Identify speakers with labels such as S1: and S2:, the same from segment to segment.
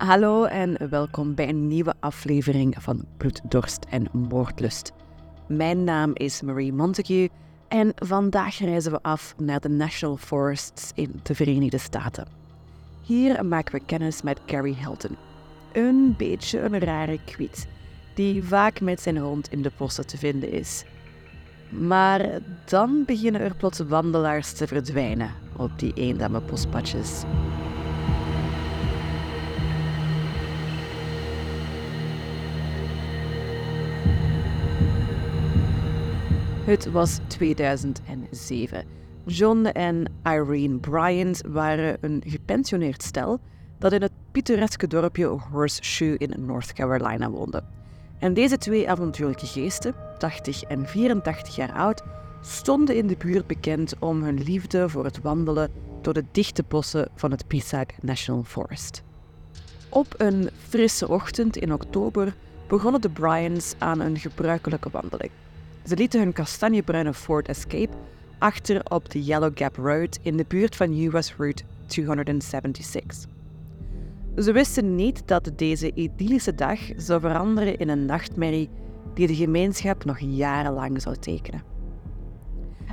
S1: Hallo en welkom bij een nieuwe aflevering van Bloeddorst en Moordlust. Mijn naam is Marie Montague en vandaag reizen we af naar de National Forests in de Verenigde Staten. Hier maken we kennis met Gary Hilton, een beetje een rare kwiet die vaak met zijn hond in de bossen te vinden is. Maar dan beginnen er plots wandelaars te verdwijnen op die eenzame bospadjes. Het was 2007. John en Irene Bryant waren een gepensioneerd stel dat in het pittoreske dorpje Horseshoe in North Carolina woonde. En deze twee avontuurlijke geesten, 80 en 84 jaar oud, stonden in de buurt bekend om hun liefde voor het wandelen door de dichte bossen van het Pisac National Forest. Op een frisse ochtend in oktober begonnen de Bryans aan een gebruikelijke wandeling. Ze lieten hun kastanjebruine Ford Escape achter op de Yellow Gap Road in de buurt van US Route 276. Ze wisten niet dat deze idyllische dag zou veranderen in een nachtmerrie die de gemeenschap nog jarenlang zou tekenen.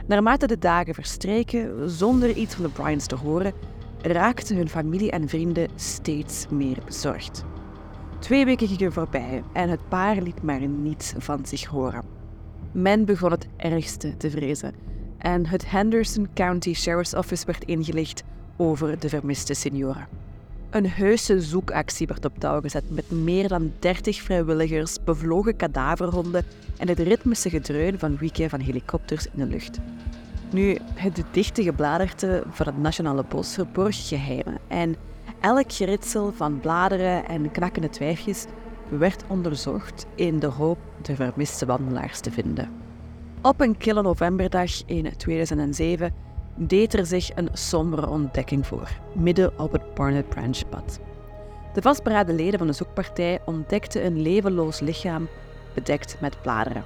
S1: Naarmate de dagen verstreken, zonder iets van de Bryans te horen, raakten hun familie en vrienden steeds meer bezorgd. Twee weken gingen voorbij en het paar liet maar niets van zich horen. Men begon het ergste te vrezen en het Henderson County Sheriff's Office werd ingelicht over de vermiste senioren. Een heuse zoekactie werd op touw gezet met meer dan 30 vrijwilligers, bevlogen kadaverhonden en het ritmische gedreun van wieken van helikopters in de lucht. Nu, het dichte gebladerte van het Nationale Bos verborg geheimen en elk geritsel van bladeren en knakkende twijfjes werd onderzocht in de hoop de vermiste wandelaars te vinden. Op een kille novemberdag in 2007 deed er zich een sombere ontdekking voor, midden op het Barnett Branch pad. De vastberaden leden van de zoekpartij ontdekten een levenloos lichaam bedekt met bladeren.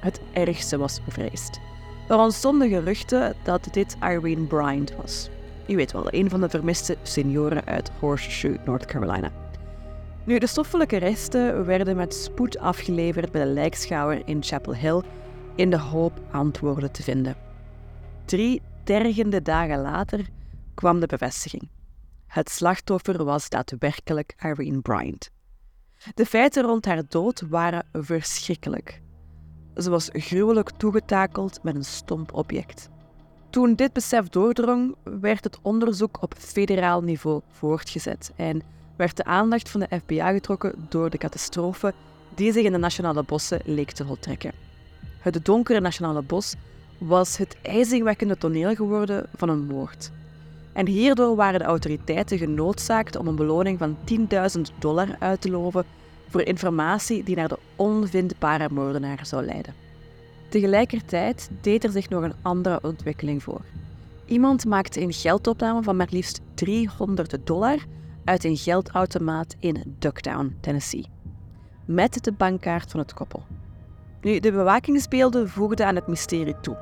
S1: Het ergste was bevreesd. Er ontstonden geruchten dat dit Irene Bryant was. U weet wel, een van de vermiste senioren uit Horseshoe, North Carolina. Nu, de stoffelijke resten werden met spoed afgeleverd bij de lijkschouwer in Chapel Hill in de hoop antwoorden te vinden. Drie tergende dagen later kwam de bevestiging. Het slachtoffer was daadwerkelijk Irene Bryant. De feiten rond haar dood waren verschrikkelijk. Ze was gruwelijk toegetakeld met een stomp object. Toen dit besef doordrong, werd het onderzoek op federaal niveau voortgezet en werd de aandacht van de FBI getrokken door de catastrofe die zich in de nationale bossen leek te voltrekken. Het donkere nationale bos was het ijzingwekkende toneel geworden van een moord. En hierdoor waren de autoriteiten genoodzaakt om een beloning van 10.000 dollar uit te loven voor informatie die naar de onvindbare moordenaar zou leiden. Tegelijkertijd deed er zich nog een andere ontwikkeling voor. Iemand maakte een geldopname van maar liefst 300 dollar uit een geldautomaat in Ducktown, Tennessee, met de bankkaart van het koppel. Nu, de bewakingsbeelden voegden aan het mysterie toe.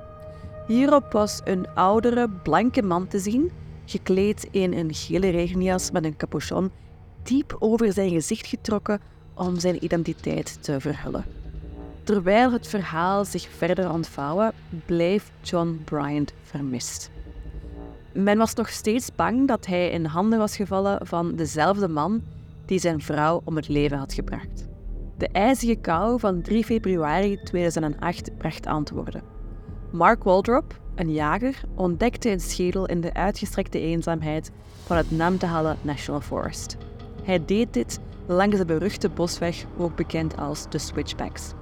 S1: Hierop was een oudere, blanke man te zien, gekleed in een gele regenjas met een capuchon, diep over zijn gezicht getrokken om zijn identiteit te verhullen. Terwijl het verhaal zich verder ontvouwde, bleef John Bryant vermist. Men was nog steeds bang dat hij in handen was gevallen van dezelfde man die zijn vrouw om het leven had gebracht. De ijzige kou van 3 februari 2008 bracht antwoorden. Mark Waldrop, een jager, ontdekte een schedel in de uitgestrekte eenzaamheid van het Namdala National Forest. Hij deed dit langs de beruchte bosweg, ook bekend als de Switchbacks.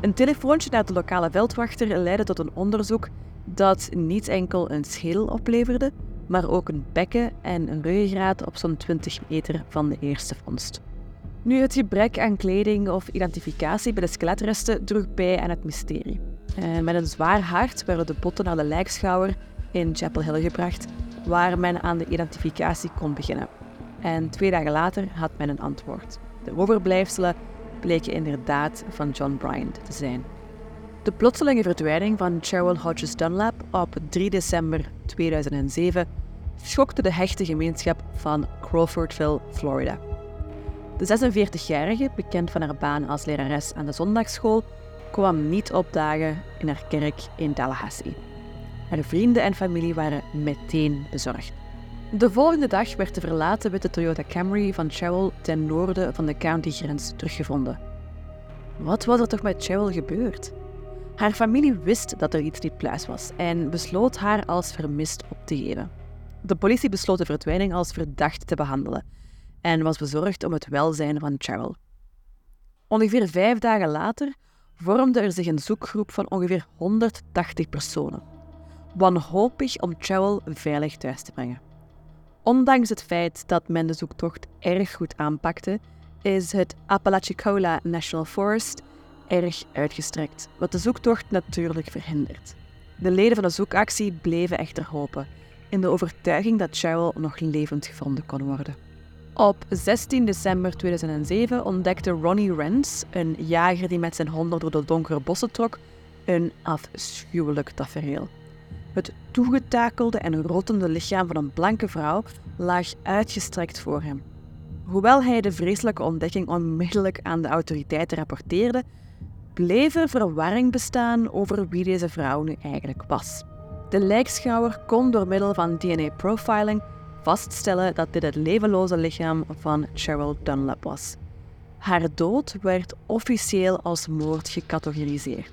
S1: Een telefoontje naar de lokale veldwachter leidde tot een onderzoek dat niet enkel een schedel opleverde, maar ook een bekken en een ruggengraat op zo'n 20 meter van de eerste vondst. Nu, het gebrek aan kleding of identificatie bij de skeletresten droeg bij aan het mysterie. En met een zwaar hart werden de botten naar de lijkschouwer in Chapel Hill gebracht, waar men aan de identificatie kon beginnen. En twee dagen later had men een antwoord. De overblijfselen bleken inderdaad van John Bryant te zijn. De plotselinge verdwijning van Cheryl Hodges Dunlap op 3 december 2007 schokte de hechte gemeenschap van Crawfordville, Florida. De 46-jarige, bekend van haar baan als lerares aan de zondagsschool, kwam niet opdagen in haar kerk in Tallahassee. Haar vrienden en familie waren meteen bezorgd. De volgende dag werd de verlaten witte Toyota Camry van Cheryl ten noorden van de countygrens teruggevonden. Wat was er toch met Cheryl gebeurd? Haar familie wist dat er iets niet pluis was en besloot haar als vermist op te geven. De politie besloot de verdwijning als verdacht te behandelen en was bezorgd om het welzijn van Cheryl. Ongeveer vijf dagen later vormde er zich een zoekgroep van ongeveer 180 personen, wanhopig om Cheryl veilig thuis te brengen. Ondanks het feit dat men de zoektocht erg goed aanpakte, is het Apalachicola National Forest erg uitgestrekt, wat de zoektocht natuurlijk verhindert. De leden van de zoekactie bleven echter hopen, in de overtuiging dat Cheryl nog levend gevonden kon worden. Op 16 december 2007 ontdekte Ronnie Rens, een jager die met zijn honden door de donkere bossen trok, een afschuwelijk tafereel. Het toegetakelde en rottende lichaam van een blanke vrouw lag uitgestrekt voor hem. Hoewel hij de vreselijke ontdekking onmiddellijk aan de autoriteiten rapporteerde, bleef er verwarring bestaan over wie deze vrouw nu eigenlijk was. De lijkschouwer kon door middel van DNA-profiling vaststellen dat dit het levenloze lichaam van Cheryl Dunlap was. Haar dood werd officieel als moord gecategoriseerd.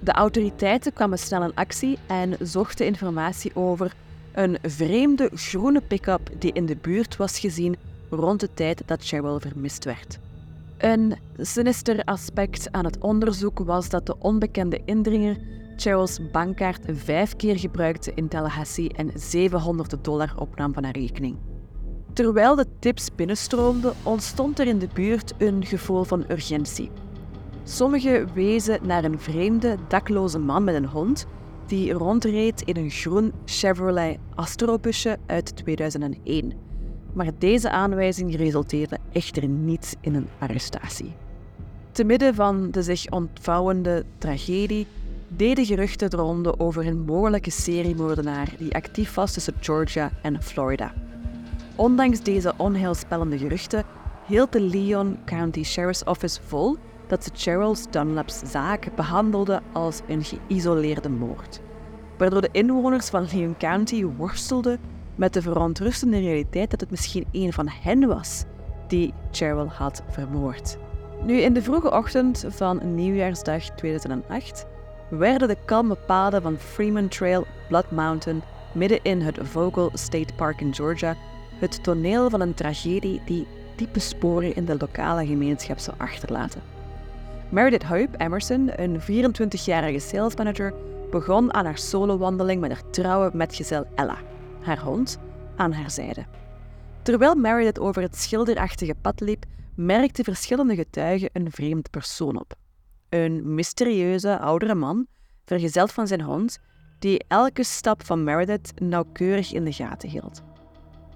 S1: De autoriteiten kwamen snel in actie en zochten informatie over een vreemde groene pick-up die in de buurt was gezien rond de tijd dat Cheryl vermist werd. Een sinister aspect aan het onderzoek was dat de onbekende indringer Cheryl's bankkaart vijf keer gebruikte in Tallahassee en 700 dollar opnam van haar rekening. Terwijl de tips binnenstroomden, ontstond er in de buurt een gevoel van urgentie. Sommigen wezen naar een vreemde, dakloze man met een hond die rondreed in een groen Chevrolet Astrobusje uit 2001. Maar deze aanwijzing resulteerde echter niet in een arrestatie. Te midden van de zich ontvouwende tragedie deden geruchten de ronde over een mogelijke seriemoordenaar die actief was tussen Georgia en Florida. Ondanks deze onheilspellende geruchten hield de Leon County Sheriff's Office vol dat ze Cheryl's Dunlap's zaak behandelde als een geïsoleerde moord, waardoor de inwoners van Leon County worstelden met de verontrustende realiteit dat het misschien een van hen was die Cheryl had vermoord. Nu, in de vroege ochtend van nieuwjaarsdag 2008 werden de kalme paden van Freeman Trail Blood Mountain midden in het Vogel State Park in Georgia het toneel van een tragedie die diepe sporen in de lokale gemeenschap zou achterlaten. Meredith Hope Emerson, een 24-jarige salesmanager, begon aan haar solowandeling met haar trouwe metgezel Ella, haar hond, aan haar zijde. Terwijl Meredith over het schilderachtige pad liep, merkten verschillende getuigen een vreemd persoon op. Een mysterieuze oudere man, vergezeld van zijn hond, die elke stap van Meredith nauwkeurig in de gaten hield.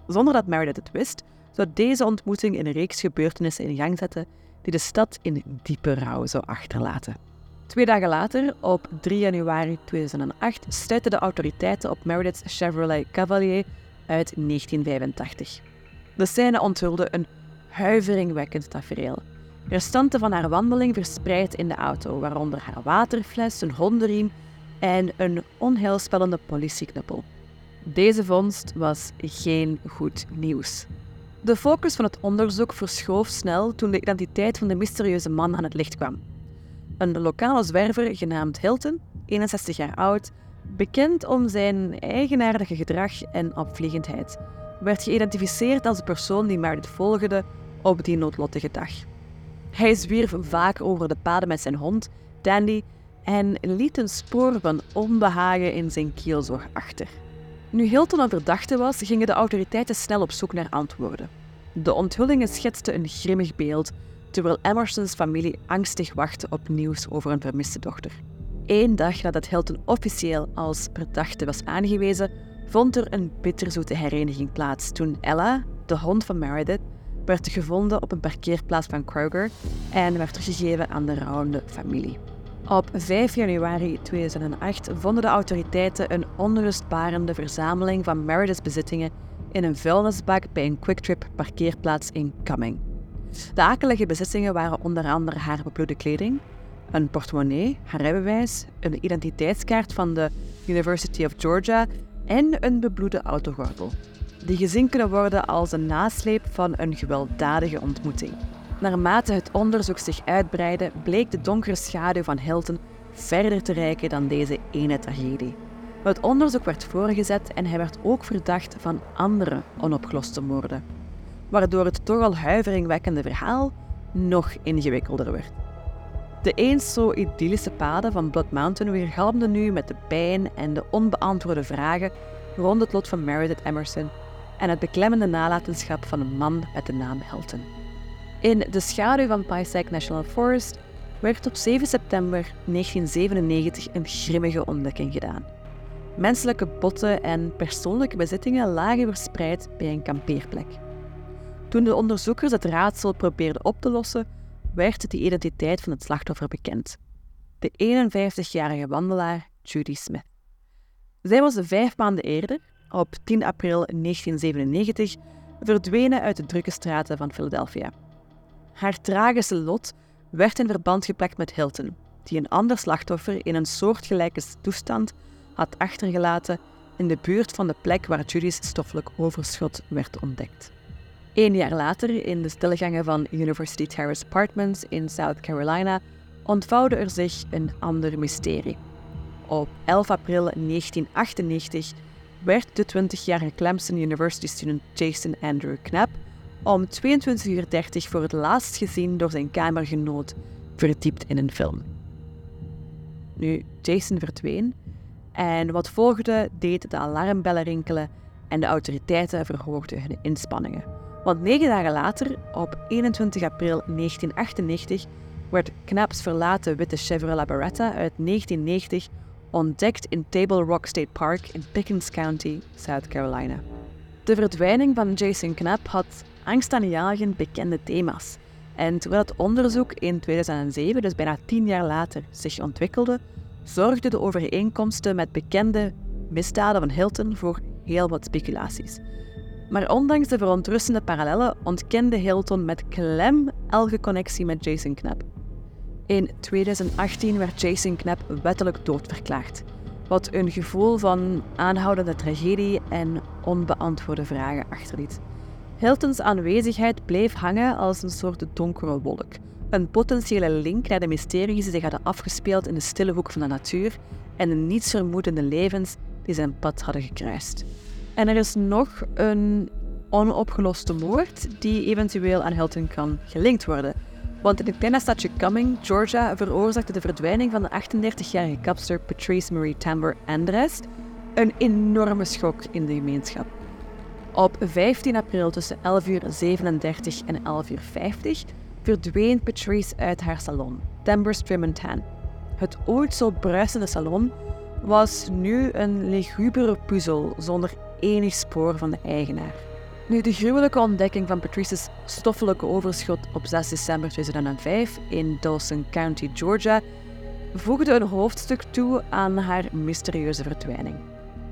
S1: Zonder dat Meredith het wist, zou deze ontmoeting een reeks gebeurtenissen in gang zetten die de stad in diepe rouw zou achterlaten. Twee dagen later, op 3 januari 2008, stuitten de autoriteiten op Meredith's Chevrolet Cavalier uit 1985. De scène onthulde een huiveringwekkend tafereel. Restanten van haar wandeling verspreid in de auto, waaronder haar waterfles, een hondenriem en een onheilspellende politieknuppel. Deze vondst was geen goed nieuws. De focus van het onderzoek verschoof snel toen de identiteit van de mysterieuze man aan het licht kwam. Een lokale zwerver genaamd Hilton, 61 jaar oud, bekend om zijn eigenaardige gedrag en opvliegendheid, werd geïdentificeerd als de persoon die Meredith volgde op die noodlottige dag. Hij zwierf vaak over de paden met zijn hond, Dandy, en liet een spoor van onbehagen in zijn kielzorg achter. Nu Hilton een verdachte was, gingen de autoriteiten snel op zoek naar antwoorden. De onthullingen schetsten een grimmig beeld, terwijl Emersons familie angstig wachtte op nieuws over een vermiste dochter. Eén dag nadat Hilton officieel als verdachte was aangewezen, vond er een bitterzoete hereniging plaats toen Ella, de hond van Meredith, werd gevonden op een parkeerplaats van Kroger en werd teruggegeven aan de rouwende familie. Op 5 januari 2008 vonden de autoriteiten een onrustbarende verzameling van Meredith's bezittingen in een vuilnisbak bij een quicktrip parkeerplaats in Cumming. De akelige bezittingen waren onder andere haar bebloede kleding, een portemonnee, haar rijbewijs, een identiteitskaart van de University of Georgia en een bebloede autogordel. Die gezien kunnen worden als een nasleep van een gewelddadige ontmoeting. Naarmate het onderzoek zich uitbreidde, bleek de donkere schaduw van Hilton verder te reiken dan deze ene tragedie. Het onderzoek werd voorgezet en hij werd ook verdacht van andere onopgeloste moorden, waardoor het toch al huiveringwekkende verhaal nog ingewikkelder werd. De eens zo idyllische paden van Blood Mountain weergalmden nu met de pijn en de onbeantwoorde vragen rond het lot van Meredith Emerson en het beklemmende nalatenschap van een man met de naam Hilton. In de schaduw van Paysack National Forest werd op 7 september 1997 een grimmige ontdekking gedaan. Menselijke botten en persoonlijke bezittingen lagen verspreid bij een kampeerplek. Toen de onderzoekers het raadsel probeerden op te lossen, werd de identiteit van het slachtoffer bekend. De 51-jarige wandelaar Judy Smith. Zij was vijf maanden eerder, op 10 april 1997, verdwenen uit de drukke straten van Philadelphia. Haar tragische lot werd in verband geplakt met Hilton, die een ander slachtoffer in een soortgelijke toestand had achtergelaten in de buurt van de plek waar Judy's stoffelijk overschot werd ontdekt. Een jaar later, in de stilgangen van University Terrace Apartments in South Carolina, ontvouwde er zich een ander mysterie. Op 11 april 1998 werd de 20-jarige Clemson University student Jason Andrew Knapp om 22.30 uur voor het laatst gezien door zijn kamergenoot, verdiept in een film. Nu, Jason verdween en wat volgde deed de alarmbellen rinkelen en de autoriteiten verhoogden hun inspanningen. Want negen dagen later, op 21 april 1998, werd Knaps verlaten witte Chevrolet Beretta uit 1990 ontdekt in Table Rock State Park in Pickens County, South Carolina. De verdwijning van Jason Knapp had angstaanjagend bekende thema's. En terwijl het onderzoek in 2007, dus bijna tien jaar later, zich ontwikkelde, zorgden de overeenkomsten met bekende misdaden van Hilton voor heel wat speculaties. Maar ondanks de verontrustende parallellen ontkende Hilton met klem elke connectie met Jason Knapp. In 2018 werd Jason Knapp wettelijk doodverklaard, wat een gevoel van aanhoudende tragedie en onbeantwoorde vragen achterliet. Hiltons aanwezigheid bleef hangen als een soort donkere wolk, een potentiële link naar de mysteries die zich hadden afgespeeld in de stille hoek van de natuur en de nietsvermoedende levens die zijn pad hadden gekruist. En er is nog een onopgeloste moord die eventueel aan Hilton kan gelinkt worden. Want in het kleine stadje Cumming, Georgia, veroorzaakte de verdwijning van de 38-jarige kapster Patrice Marie Tamber Andrest een enorme schok in de gemeenschap. Op 15 april tussen 11.37 uur en 11.50 uur verdween Patrice uit haar salon, Tamber's Trim Tan. Het ooit zo bruisende salon was nu een legubere puzzel zonder enig spoor van de eigenaar. Nu, de gruwelijke ontdekking van Patrice's stoffelijke overschot op 6 december 2005 in Dawson County, Georgia, voegde een hoofdstuk toe aan haar mysterieuze verdwijning.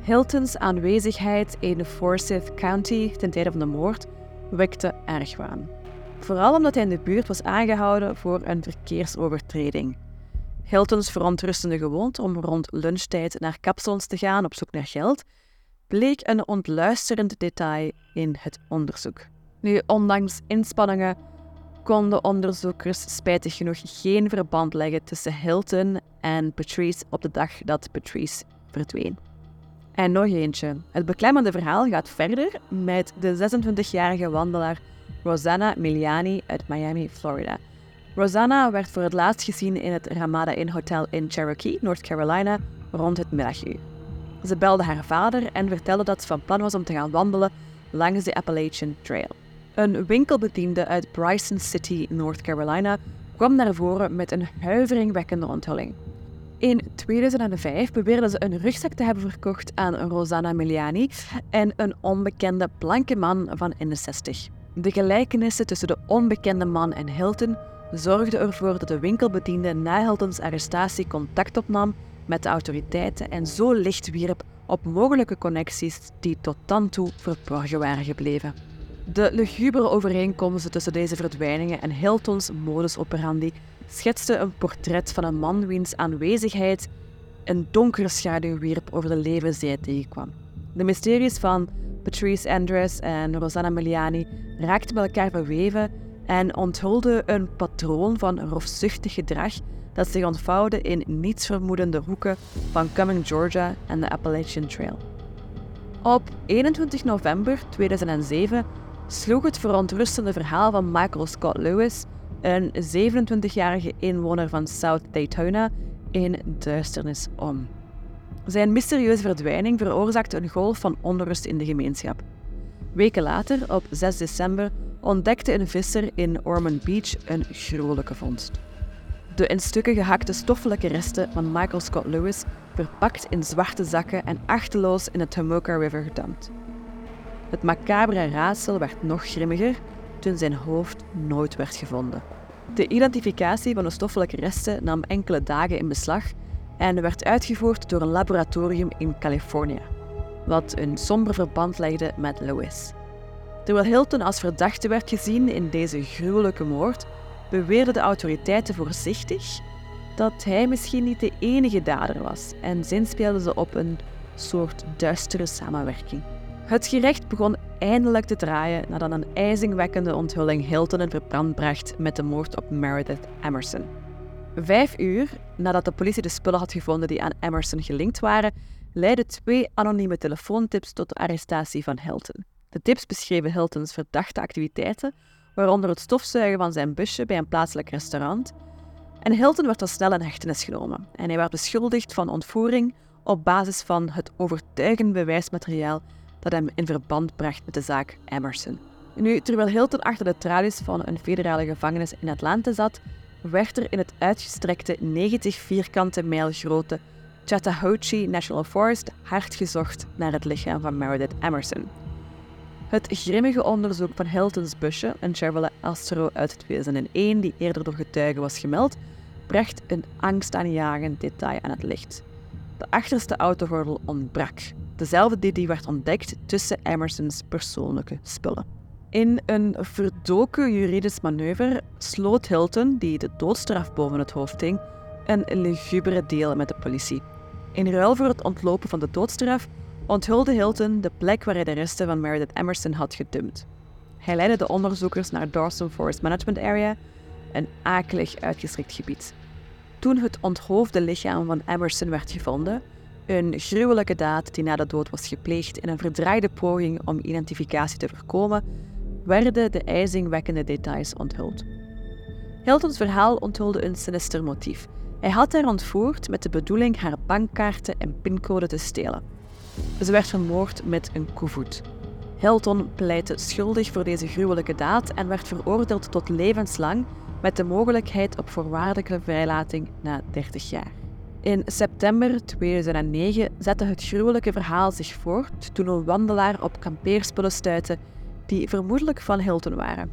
S1: Hilton's aanwezigheid in Forsyth County ten tijde van de moord wekte argwaan. Vooral omdat hij in de buurt was aangehouden voor een verkeersovertreding. Hilton's verontrustende gewoonte om rond lunchtijd naar kapsalons te gaan op zoek naar geld bleek een ontluisterend detail in het onderzoek. Nu, ondanks inspanningen konden onderzoekers spijtig genoeg geen verband leggen tussen Hilton en Patrice op de dag dat Patrice verdween. En nog eentje. Het beklemmende verhaal gaat verder met de 26-jarige wandelaar Rosanna Miliani uit Miami, Florida. Rosanna werd voor het laatst gezien in het Ramada Inn Hotel in Cherokee, North Carolina, rond het middaguur. Ze belde haar vader en vertelde dat ze van plan was om te gaan wandelen langs de Appalachian Trail. Een winkelbediende uit Bryson City, North Carolina, kwam naar voren met een huiveringwekkende onthulling. In 2005 beweerde ze een rugzak te hebben verkocht aan Rosanna Miliani en een onbekende blanke man van in de 60. De gelijkenissen tussen de onbekende man en Hilton zorgden ervoor dat de winkelbediende na Hiltons arrestatie contact opnam met de autoriteiten en zo licht wierp op mogelijke connecties die tot dan toe verborgen waren gebleven. De lugubere overeenkomsten tussen deze verdwijningen en Hiltons modus operandi schetste een portret van een man wiens aanwezigheid een donkere schaduw wierp over de levens die tegenkwam. De mysteries van Patrice Andres en Rosanna Miliani raakten met elkaar verweven en onthulden een patroon van rofzuchtig gedrag dat zich ontvouwde in nietsvermoedende hoeken van Cumming, Georgia en de Appalachian Trail. Op 21 november 2007 sloeg het verontrustende verhaal van Michael Scott Lewis, een 27-jarige inwoner van South Daytona, in duisternis om. Zijn mysterieuze verdwijning veroorzaakte een golf van onrust in de gemeenschap. Weken later, op 6 december, ontdekte een visser in Ormond Beach een gruwelijke vondst. De in stukken gehakte stoffelijke resten van Michael Scott Lewis verpakt in zwarte zakken en achterloos in de Tomoka River gedumpt. Het macabere raadsel werd nog grimmiger toen zijn hoofd nooit werd gevonden. De identificatie van de stoffelijke resten nam enkele dagen in beslag en werd uitgevoerd door een laboratorium in Californië, wat een somber verband legde met Lewis. Terwijl Hilton als verdachte werd gezien in deze gruwelijke moord, beweerden de autoriteiten voorzichtig dat hij misschien niet de enige dader was en zinspeelden ze op een soort duistere samenwerking. Het gerecht begon eindelijk te draaien nadat een ijzingwekkende onthulling Hilton in verbrand bracht met de moord op Meredith Emerson. Vijf uur nadat de politie de spullen had gevonden die aan Emerson gelinkt waren, leidden twee anonieme telefoontips tot de arrestatie van Hilton. De tips beschreven Hiltons verdachte activiteiten, waaronder het stofzuigen van zijn busje bij een plaatselijk restaurant. En Hilton werd al snel in hechtenis genomen en hij werd beschuldigd van ontvoering op basis van het overtuigend bewijsmateriaal dat hem in verband bracht met de zaak Emerson. Nu, terwijl Hilton achter de tralies van een federale gevangenis in Atlanta zat, werd er in het uitgestrekte 90 vierkante mijl grote Chattahoochee National Forest hard gezocht naar het lichaam van Meredith Emerson. Het grimmige onderzoek van Hiltons busje, een Chevrolet Astro uit 2001 die eerder door getuigen was gemeld, bracht een angstaanjagend detail aan het licht. De achterste autogordel ontbrak, dezelfde die werd ontdekt tussen Emersons persoonlijke spullen. In een verdoken juridisch manoeuvre sloot Hilton, die de doodstraf boven het hoofd hing, een lugubere deal met de politie. In ruil voor het ontlopen van de doodstraf onthulde Hilton de plek waar hij de resten van Meredith Emerson had gedumpt. Hij leidde de onderzoekers naar Dawson Forest Management Area, een akelig uitgestrekt gebied. Toen het onthoofde lichaam van Emerson werd gevonden, een gruwelijke daad die na de dood was gepleegd in een verdraaide poging om identificatie te voorkomen, werden de ijzingwekkende details onthuld. Hiltons verhaal onthulde een sinister motief. Hij had haar ontvoerd met de bedoeling haar bankkaarten en pincode te stelen. Ze werd vermoord met een koevoet. Hilton pleitte schuldig voor deze gruwelijke daad en werd veroordeeld tot levenslang met de mogelijkheid op voorwaardelijke vrijlating na 30 jaar. In september 2009 zette het gruwelijke verhaal zich voort toen een wandelaar op kampeerspullen stuitte die vermoedelijk van Hilton waren.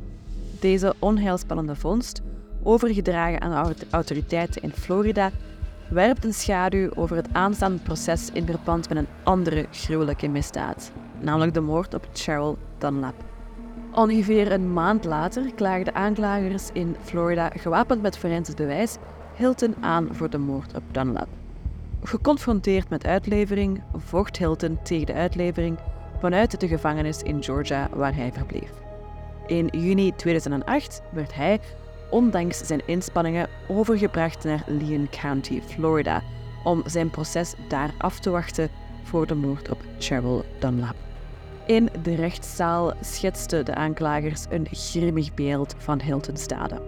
S1: Deze onheilspellende vondst, overgedragen aan de autoriteiten in Florida, werpt een schaduw over het aanstaande proces in verband met een andere gruwelijke misdaad, namelijk de moord op Cheryl Dunlap. Ongeveer een maand later klaagden aanklagers in Florida, gewapend met forensisch bewijs, Hilton aan voor de moord op Dunlap. Geconfronteerd met uitlevering, vocht Hilton tegen de uitlevering vanuit de gevangenis in Georgia waar hij verbleef. In juni 2008 werd hij, ondanks zijn inspanningen, overgebracht naar Leon County, Florida, om zijn proces daar af te wachten voor de moord op Cheryl Dunlap. In de rechtszaal schetsten de aanklagers een grimmig beeld van Hilton's daden.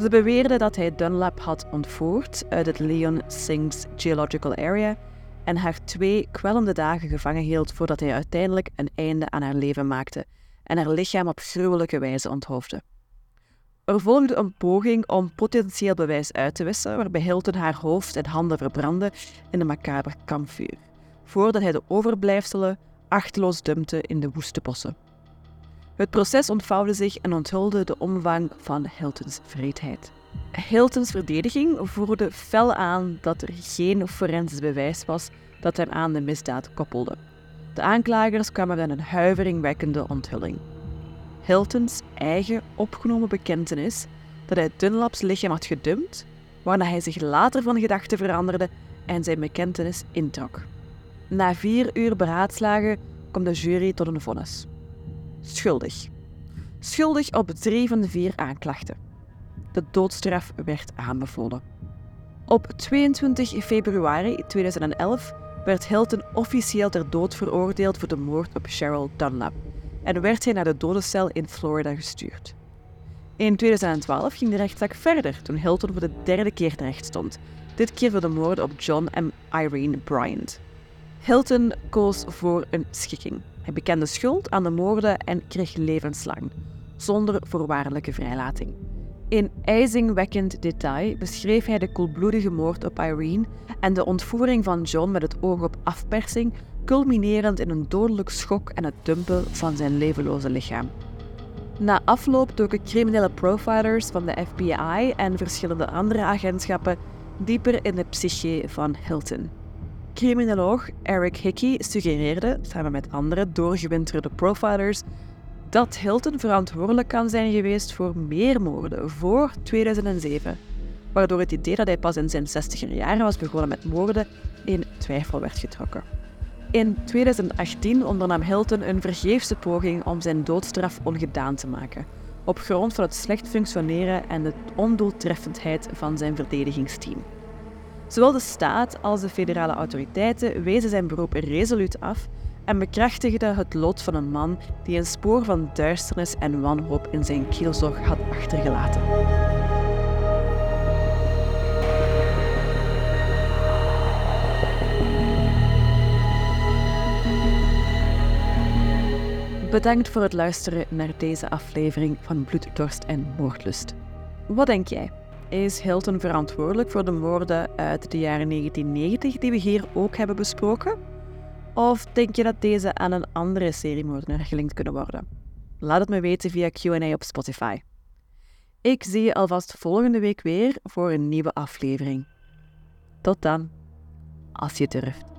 S1: Ze beweerden dat hij Dunlap had ontvoerd uit het Leon Sinks Geological Area en haar twee kwellende dagen gevangen hield voordat hij uiteindelijk een einde aan haar leven maakte en haar lichaam op gruwelijke wijze onthoofde. Er volgde een poging om potentieel bewijs uit te wissen, waarbij Hilton haar hoofd en handen verbrandde in een macaber kampvuur, voordat hij de overblijfselen achteloos dumpte in de woeste bossen. Het proces ontvouwde zich en onthulde de omvang van Hiltons vreedheid. Hilton's verdediging voerde fel aan dat er geen forensisch bewijs was dat hem aan de misdaad koppelde. De aanklagers kwamen met een huiveringwekkende onthulling. Hiltons eigen opgenomen bekentenis dat hij Dunlaps lichaam had gedumpt, waarna hij zich later van gedachten veranderde en zijn bekentenis introk. Na vier uur beraadslagen komt de jury tot een vonnis. Schuldig. Schuldig op drie van de vier aanklachten. De doodstraf werd aanbevolen. Op 22 februari 2011 werd Hilton officieel ter dood veroordeeld voor de moord op Cheryl Dunlap en werd hij naar de dodencel in Florida gestuurd. In 2012 ging de rechtszaak verder toen Hilton voor de derde keer terecht stond, dit keer voor de moorden op John en Irene Bryant. Hilton koos voor een schikking. Hij bekende schuld aan de moorden en kreeg levenslang, zonder voorwaardelijke vrijlating. In ijzingwekkend detail beschreef hij de koelbloedige moord op Irene en de ontvoering van John met het oog op afpersing, culminerend in een dodelijk schok en het dumpen van zijn levenloze lichaam. Na afloop doken criminele profilers van de FBI en verschillende andere agentschappen dieper in de psyche van Hilton. Criminoloog Eric Hickey suggereerde, samen met andere doorgewinterde profilers, dat Hilton verantwoordelijk kan zijn geweest voor meer moorden voor 2007, waardoor het idee dat hij pas in zijn 60er jaren was begonnen met moorden in twijfel werd getrokken. In 2018 ondernam Hilton een vergeefse poging om zijn doodstraf ongedaan te maken, op grond van het slecht functioneren en de ondoeltreffendheid van zijn verdedigingsteam. Zowel de staat als de federale autoriteiten wezen zijn beroep resoluut af en bekrachtigde het lot van een man die een spoor van duisternis en wanhoop in zijn kielzog had achtergelaten. Bedankt voor het luisteren naar deze aflevering van Bloed, Dorst en Moordlust. Wat denk jij? Is Hilton verantwoordelijk voor de moorden uit de jaren 1990 die we hier ook hebben besproken? Of denk je dat deze aan een andere seriemoordenaar gelinkt kunnen worden? Laat het me weten via Q&A op Spotify. Ik zie je alvast volgende week weer voor een nieuwe aflevering. Tot dan, als je durft.